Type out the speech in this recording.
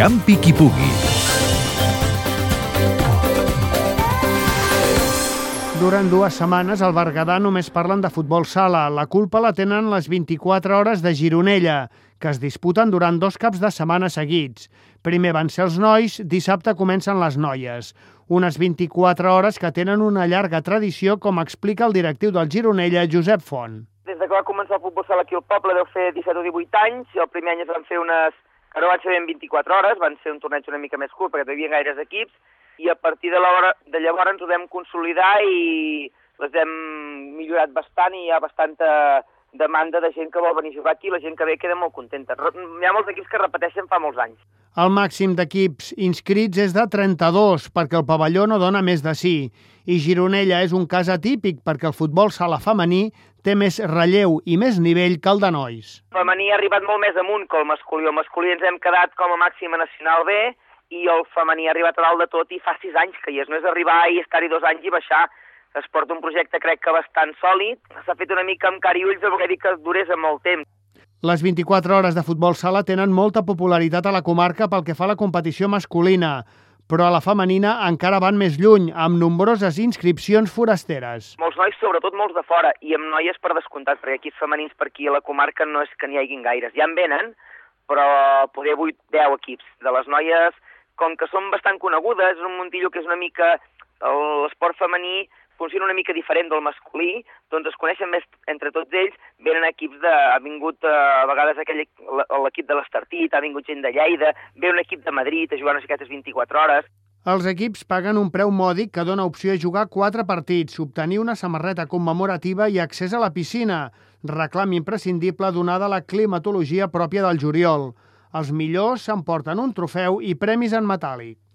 Campi qui pugui. Durant dues setmanes al Berguedà només parlen de futbol sala. La culpa la tenen les 24 hores de Gironella, que es disputen durant dos caps de setmana seguits. Primer van ser els nois, dissabte comencen les noies. Unes 24 hores que tenen una llarga tradició, com explica el directiu del Gironella, Josep Font. Des de que va començar el futbol sala aquí al poble deu fer 17 o 18 anys, i el primer any es van fer unes... que no van ser ben 24 hores, van ser un torneig una mica més curt perquè hi havia gaires equips, i a partir de, l'hora, de llavors ens ho vam consolidar i les hem millorat bastant i hi ha bastanta demanda de gent que vol venir a jugar aquí i la gent que ve queda molt contenta. Hi ha molts equips que repeteixen fa molts anys. El màxim d'equips inscrits és de 32, perquè el pavelló no dona més de sí. I Gironella és un cas atípic, perquè el futbol sala femení té més relleu i més nivell que el de nois. El femení ha arribat molt més amunt que el masculí. El masculí ens hem quedat com a màxima nacional B i el femení ha arribat a dalt de tot i fa sis anys que hi és. No és arribar i estar-hi dos anys i baixar. Es porta un projecte, crec que bastant sòlid. S'ha fet una mica amb cari ulls, perquè dir que durés en molt temps. Les 24 hores de futbol sala tenen molta popularitat a la comarca pel que fa a la competició masculina, però a la femenina encara van més lluny, amb nombroses inscripcions forasteres. Molts nois, sobretot molts de fora, i amb noies per descomptat, perquè equips femenins per aquí a la comarca no és que n'hi haguin gaires. Ja en venen, però poder 8-10 equips. De les noies, com que són bastant conegudes, és un muntillo que és una mica... L'esport femení funciona una mica diferent del masculí, doncs es coneixen més entre tots ells, venen equips de... ha vingut eh, a vegades aquell, l'equip de l'Estartit, ha vingut gent de Lleida, ve un equip de Madrid a jugar unes aquestes 24 hores, Els equips paguen un preu mòdic que dona opció a jugar quatre partits, obtenir una samarreta commemorativa i accés a la piscina, reclam imprescindible donada la climatologia pròpia del juliol. Els millors s'emporten un trofeu i premis en metàl·lic.